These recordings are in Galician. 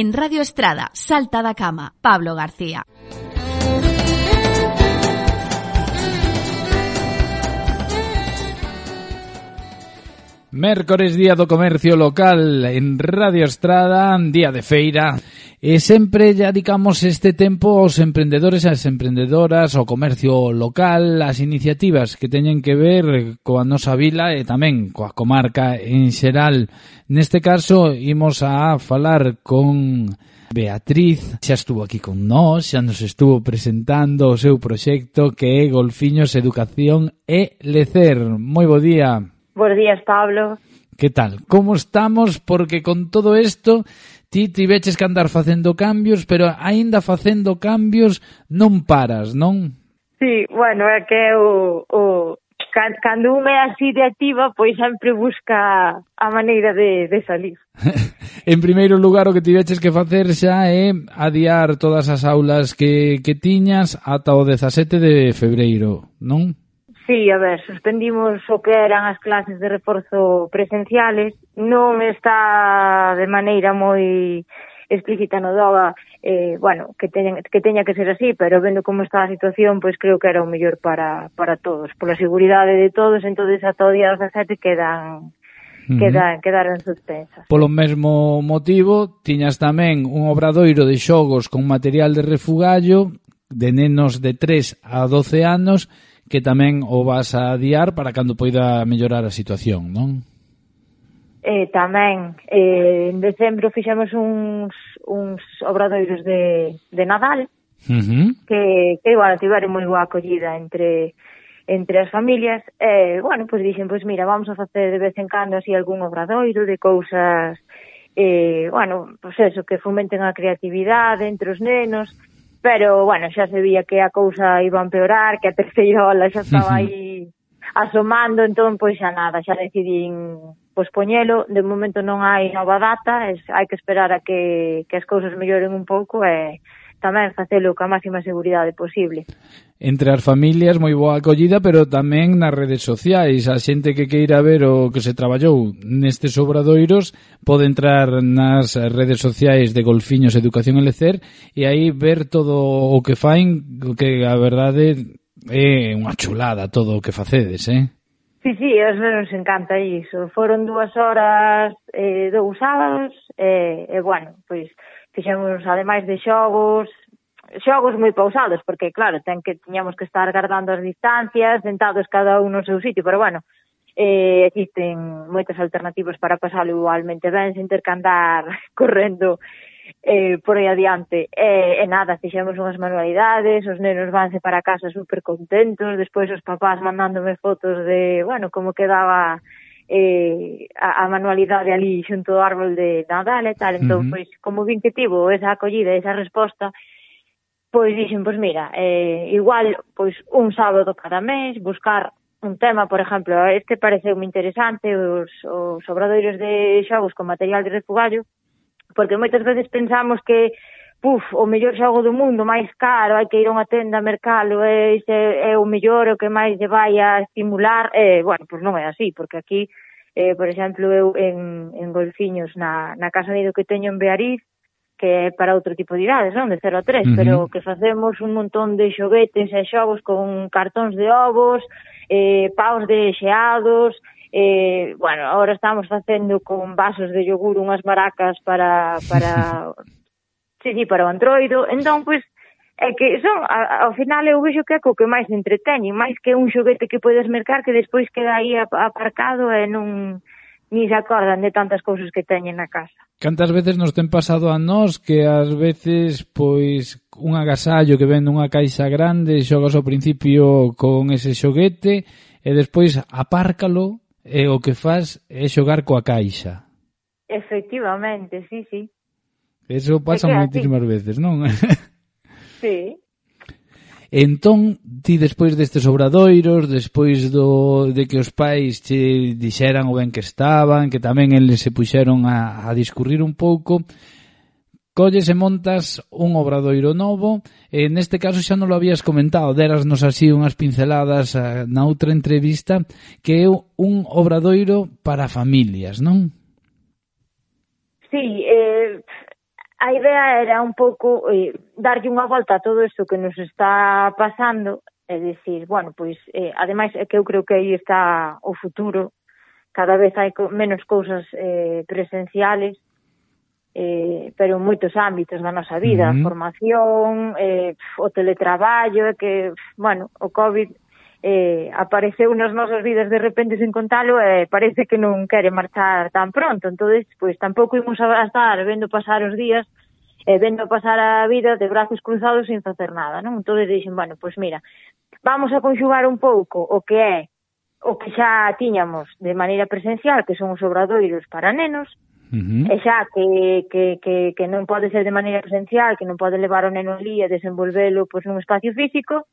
En Radio Estrada, Salta da Cama, Pablo García. Mércores, día do comercio local en Radio Estrada, día de feira. E sempre dedicamos este tempo aos emprendedores e as emprendedoras, ao comercio local, as iniciativas que teñen que ver coa nosa vila e tamén coa comarca en xeral. Neste caso, imos a falar con Beatriz, xa estuvo aquí con nós, xa nos estuvo presentando o seu proxecto que é Golfiños Educación e Lecer. Moi bo día. Buenos días, Pablo. Que tal? Como estamos? Porque con todo isto ti tiveches que andar facendo cambios, pero aínda facendo cambios non paras, non? Sí, bueno, é que o, o cando un é así de activa, pois sempre busca a maneira de, de salir. en primeiro lugar, o que tiveches que facer xa é adiar todas as aulas que, que tiñas ata o 17 de febreiro, non? Sí, a ver, suspendimos o que eran as clases de reforzo presenciales. Non está de maneira moi explícita no DOGA eh, bueno, que, teña, que teña que ser así, pero vendo como está a situación, pois creo que era o mellor para, para todos, pola seguridade de todos, entonces ata o día 17 quedan quedan, uh -huh. quedaron suspensas. Polo mesmo motivo, tiñas tamén un obradoiro de xogos con material de refugallo de nenos de 3 a 12 anos que tamén o vas a adiar para cando poida mellorar a situación, non? Eh, tamén, eh, en decembro fixemos uns, uns obradoiros de, de Nadal, uh -huh. que, que, bueno, tiveron moi boa acollida entre entre as familias, e, eh, bueno, pois pues, dixen, pois pues, mira, vamos a facer de vez en cando así algún obradoiro de cousas, eh, bueno, pois pues eso, que fomenten a creatividade entre os nenos, Pero, bueno, xa se vía que a cousa iba a empeorar, que a terceira ola xa estaba aí asomando, entón, pois xa nada, xa decidín pospoñelo. De momento non hai nova data, es, hai que esperar a que, que as cousas melloren un pouco e... Eh, tamén facelo coa máxima seguridade posible. Entre as familias moi boa acollida, pero tamén nas redes sociais, a xente que queira ver o que se traballou nestes obradoiros pode entrar nas redes sociais de Golfiños Educación e Lecer e aí ver todo o que fain, que a verdade é unha chulada todo o que facedes, eh? Sí, sí, a nos encanta iso. Foron dúas horas, eh, dous sábados, eh, e, eh, eh, bueno, pois, pues, fixemos ademais de xogos, xogos moi pausados, porque claro, ten que tiñamos que estar guardando as distancias, sentados cada un no seu sitio, pero bueno, eh, existen moitas alternativas para pasalo igualmente ben, sen ter que andar correndo eh, por aí adiante. E, eh, e nada, fixemos unhas manualidades, os nenos vanse para casa super contentos, despois os papás mandándome fotos de, bueno, como quedaba eh, a, a manualidade ali xunto ao árbol de Nadal e tal, entón, uh -huh. pois, como vin que tivo esa acollida, esa resposta, pois dixen, pois mira, eh, igual, pois un sábado cada mes, buscar un tema, por exemplo, este pareceu interesante, os, os obradoiros de xogos con material de refugallo, porque moitas veces pensamos que puf, o mellor xogo do mundo, máis caro, hai que ir a unha tenda a mercalo, é, é, é o mellor, o que máis lle vai a estimular, eh, bueno, pois non é así, porque aquí, eh, por exemplo, eu en, en Golfiños, na, na casa nido que teño en Beariz, que é para outro tipo de idades, non? De 0 a 3, uh -huh. pero que facemos un montón de xoguetes e xogos con cartóns de ovos, eh, paus de xeados, eh, bueno, agora estamos facendo con vasos de yogur unhas maracas para, para se di para o Androido, entón, pois, é que son, a, ao final eu vexo que é co que máis entreteñen, máis que un xoguete que podes mercar que despois queda aí aparcado e non ni se acordan de tantas cousas que teñen na casa. Cantas veces nos ten pasado a nós que ás veces pois un agasallo que ven nunha caixa grande xogas ao principio con ese xoguete e despois apárcalo e o que faz é xogar coa caixa. Efectivamente, sí, sí. Eso pasa moitísimas veces, non? Sí. Entón, ti despois destes obradoiros, despois do de que os pais che dixeran o ben que estaban, que tamén eles se puxeron a, a discurrir un pouco, colles e montas un obradoiro novo, e neste caso xa non lo habías comentado, derasnos así unhas pinceladas eh, na outra entrevista, que é un obradoiro para familias, non? Sí, eh, a idea era un pouco eh, darlle unha volta a todo isto que nos está pasando e dicir, bueno, pois, eh, ademais é que eu creo que aí está o futuro, cada vez hai co menos cousas eh, presenciales, eh, pero en moitos ámbitos da nosa vida, uh -huh. formación, eh, o teletraballo, é que, bueno, o COVID eh, apareceu nas nosas vidas de repente sen contalo e eh, parece que non quere marchar tan pronto entonces pois tampouco imos a estar vendo pasar os días e eh, vendo pasar a vida de brazos cruzados sin facer nada non entonces dixen, bueno, pois mira vamos a conxugar un pouco o que é o que xa tiñamos de maneira presencial que son os obradoiros para nenos Uh -huh. E xa que, que, que, que non pode ser de maneira presencial, que non pode levar o neno ali e desenvolvelo pois, nun espacio físico,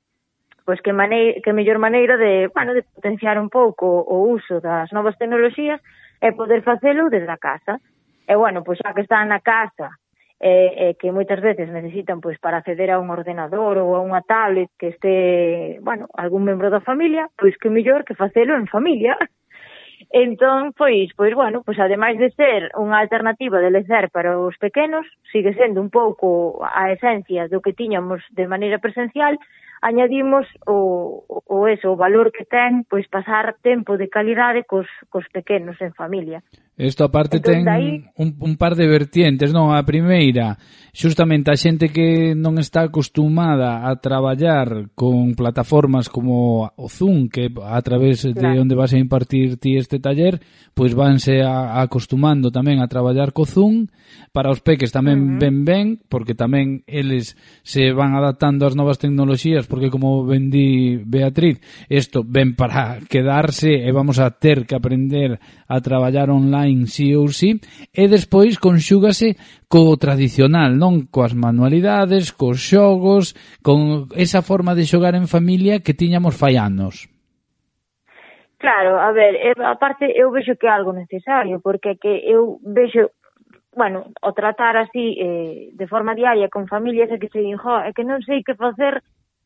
pois que, maneira, que mellor maneira de, bueno, de potenciar un pouco o uso das novas tecnoloxías é poder facelo desde a casa. E bueno, pois xa que están na casa e, e que moitas veces necesitan pois para acceder a un ordenador ou a unha tablet que este, bueno, algún membro da familia, pois que mellor que facelo en familia. Entón, pois, pois bueno, pois ademais de ser unha alternativa de lecer para os pequenos, sigue sendo un pouco a esencia do que tiñamos de maneira presencial, añadimos o, o eso, o valor que ten, pois pasar tempo de calidade cos, cos pequenos en familia. Isto aparte entón, ten daí... un, un par de vertientes, non? A primeira, xustamente a xente que non está acostumada a traballar con plataformas como o Zoom, que a través claro. de onde vas a impartir ti este taller, pois vanse a, a acostumando tamén a traballar co Zoom, para os peques tamén uh -huh. ben ben, porque tamén eles se van adaptando ás novas tecnoloxías, porque como ben di Beatriz, isto ven para quedarse e vamos a ter que aprender a traballar online sí ou sí, e despois conxúgase co tradicional, non? Coas manualidades, cos xogos, con esa forma de xogar en familia que tiñamos fai anos. Claro, a ver, aparte eu vexo que é algo necesario, porque que eu vexo bueno, o tratar así eh, de forma diaria con familias é que se din, jo, é que non sei que facer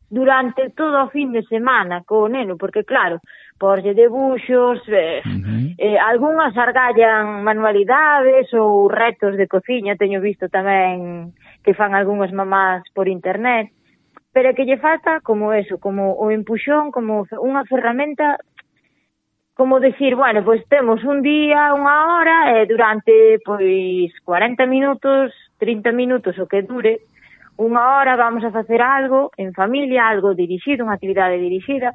durante todo o fin de semana co neno, porque claro, porlle debuxos, eh, uh -huh. eh, algunhas argallan manualidades ou retos de cociña, teño visto tamén que fan algunhas mamás por internet, pero que lle falta como eso, como o empuxón, como unha ferramenta como decir, bueno, pois pues temos un día, unha hora, e eh, durante pois 40 minutos, 30 minutos o que dure, unha hora vamos a facer algo en familia, algo dirixido, unha actividade dirixida,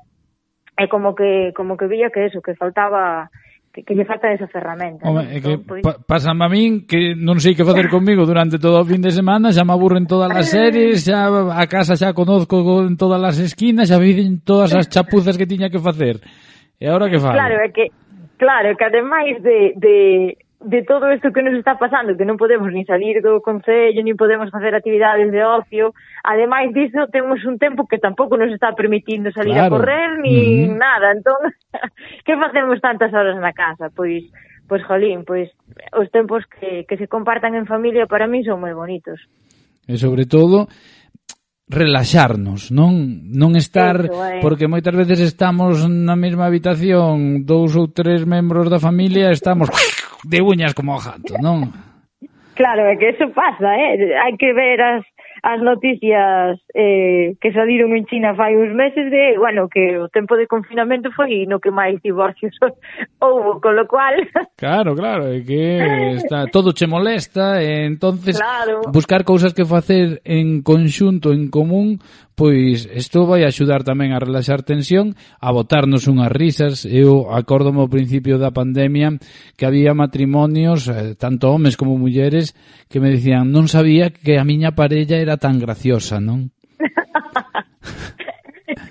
e como que como que veía que eso, que faltaba que, que lle falta esa ferramenta. Home, é que pues... pa pasan a min que non sei que facer comigo durante todo o fin de semana, xa me aburren todas as series, xa a casa xa conozco en todas as esquinas, xa viven todas as chapuzas que tiña que facer. E agora que falo? Claro, é que Claro, que ademais de, de de todo isto que nos está pasando, que non podemos ni salir do Concello, ni podemos facer actividades de ocio, ademais disso temos un tempo que tampouco nos está permitindo salir claro. a correr, ni mm -hmm. nada, entón, que facemos tantas horas na casa? Pois, pois jolín, pois os tempos que, que se compartan en familia para mí son moi bonitos. E sobre todo, relaxarnos, non non estar Eso, eh. porque moitas veces estamos na mesma habitación dous ou tres membros da familia, estamos de uñas como o jato, non? Claro, é que eso pasa, eh? hai que ver as, as noticias eh, que saliron en China fai uns meses de, bueno, que o tempo de confinamento foi no que máis divorcios houve, con lo cual... Claro, claro, é que está, todo che molesta, e entonces claro. buscar cousas que facer en conxunto, en común, pois isto vai axudar tamén a relaxar tensión, a botarnos unhas risas. Eu acórdome ao principio da pandemia que había matrimonios, eh, tanto homes como mulleres, que me dicían non sabía que a miña parella era tan graciosa, non?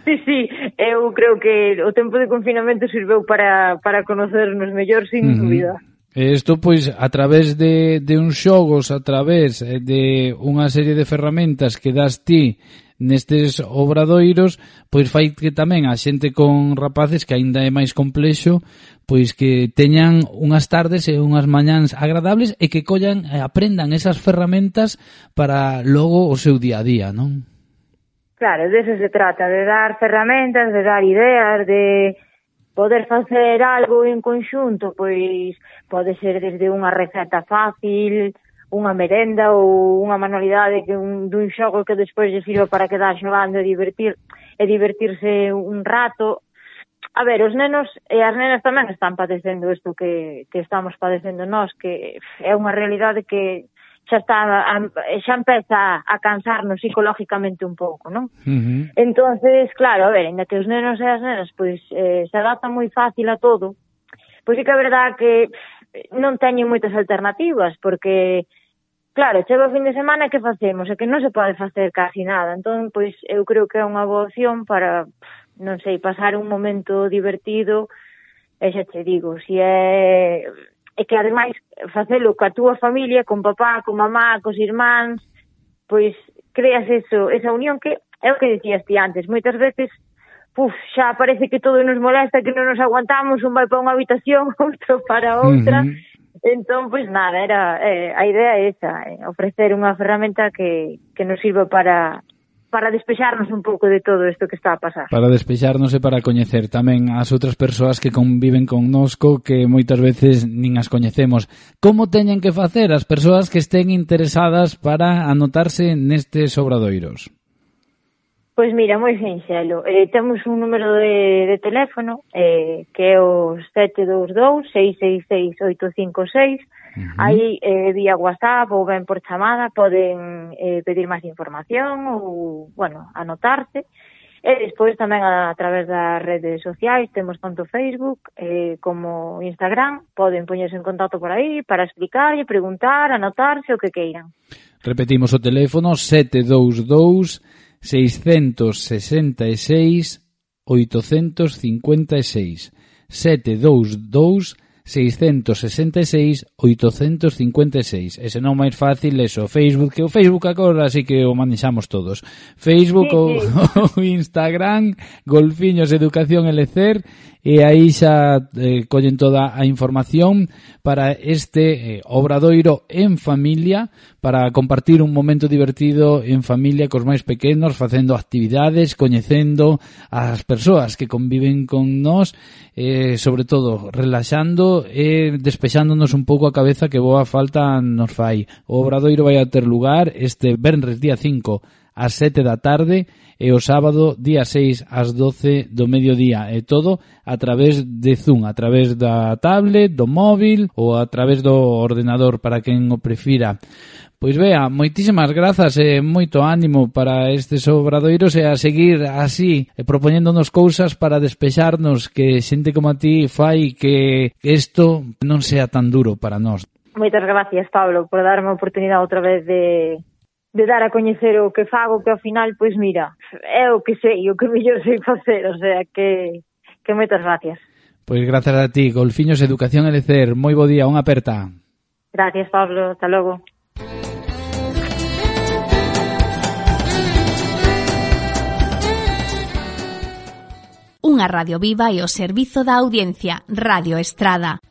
Sí, sí, eu creo que o tempo de confinamento sirveu para, para conocernos mellor, sin uh -huh. dúbida. Isto, pois, a través de, de uns xogos, a través eh, de unha serie de ferramentas que das ti nestes obradoiros, pois fai que tamén a xente con rapaces que aínda é máis complexo, pois que teñan unhas tardes e unhas mañáns agradables e que collan e aprendan esas ferramentas para logo o seu día a día, non? Claro, deso se trata, de dar ferramentas, de dar ideas, de poder facer algo en conxunto, pois pode ser desde unha receta fácil, unha merenda ou unha manualidade que un, dun xogo que despois lle sirva para quedar xogando e divertir e divertirse un rato. A ver, os nenos e as nenas tamén están padecendo isto que, que estamos padecendo nós, que é unha realidade que xa está a, xa empeza a cansarnos psicológicamente un pouco, non? Uh -huh. Entonces, claro, a ver, ainda que os nenos e as nenas pois eh, se adaptan moi fácil a todo, pois é que é verdad que non teñen moitas alternativas porque Claro, chega o fin de semana e que facemos? É que non se pode facer casi nada. Entón, pois, eu creo que é unha boa opción para, non sei, pasar un momento divertido e xa te digo, si é... E que, ademais, facelo coa túa familia, con papá, con mamá, cos irmáns, pois, creas eso, esa unión que é o que dicías ti antes. Moitas veces puf, xa parece que todo nos molesta, que non nos aguantamos, un vai para unha habitación, outro para outra, uh -huh. Entón, pois nada, era eh, a idea é esa, eh, ofrecer unha ferramenta que, que nos sirva para para despexarnos un pouco de todo isto que está a pasar. Para despexarnos e para coñecer tamén as outras persoas que conviven connosco que moitas veces nin as coñecemos. Como teñen que facer as persoas que estén interesadas para anotarse nestes obradoiros? Pois mira, moi sinxelo. Eh, temos un número de, de teléfono eh, que é o 722-666-856. Uh -huh. Aí eh, vía WhatsApp ou ben por chamada poden eh, pedir máis información ou, bueno, anotarse. E despois tamén a, a través das redes sociais, temos tanto Facebook eh, como Instagram, poden poñerse en contacto por aí para explicarlle, preguntar, anotarse o que queiran. Repetimos o teléfono 722 666 856 722 666 856 Ese non máis fácil é o Facebook Que o Facebook agora así que o manexamos todos. Facebook sí, sí. ou Instagram Golfiños Educación Elecer e aí xa eh, collen toda a información para este eh, obradoiro en familia, para compartir un momento divertido en familia cos máis pequenos, facendo actividades, coñecendo as persoas que conviven con nós, eh, sobre todo relaxando e despexándonos un pouco a cabeza que boa falta nos fai. O obradoiro vai a ter lugar este Benres día 5 ás 7 da tarde e o sábado día 6 ás 12 do mediodía e todo a través de Zoom, a través da tablet, do móvil ou a través do ordenador para quen o prefira. Pois vea, moitísimas grazas e moito ánimo para estes obradoiros e a seguir así e propoñéndonos cousas para despexarnos que xente como a ti fai que isto non sea tan duro para nós. Moitas gracias, Pablo, por darme a oportunidade outra vez de de dar a coñecer o que fago, que ao final, pois mira, é o que sei, o que mellor sei facer, o sea, que, que moitas gracias. Pois grazas a ti, Golfiños Educación Elecer, moi bo día, unha aperta. Gracias, Pablo, hasta logo. Unha radio viva e o servizo da audiencia, Radio Estrada.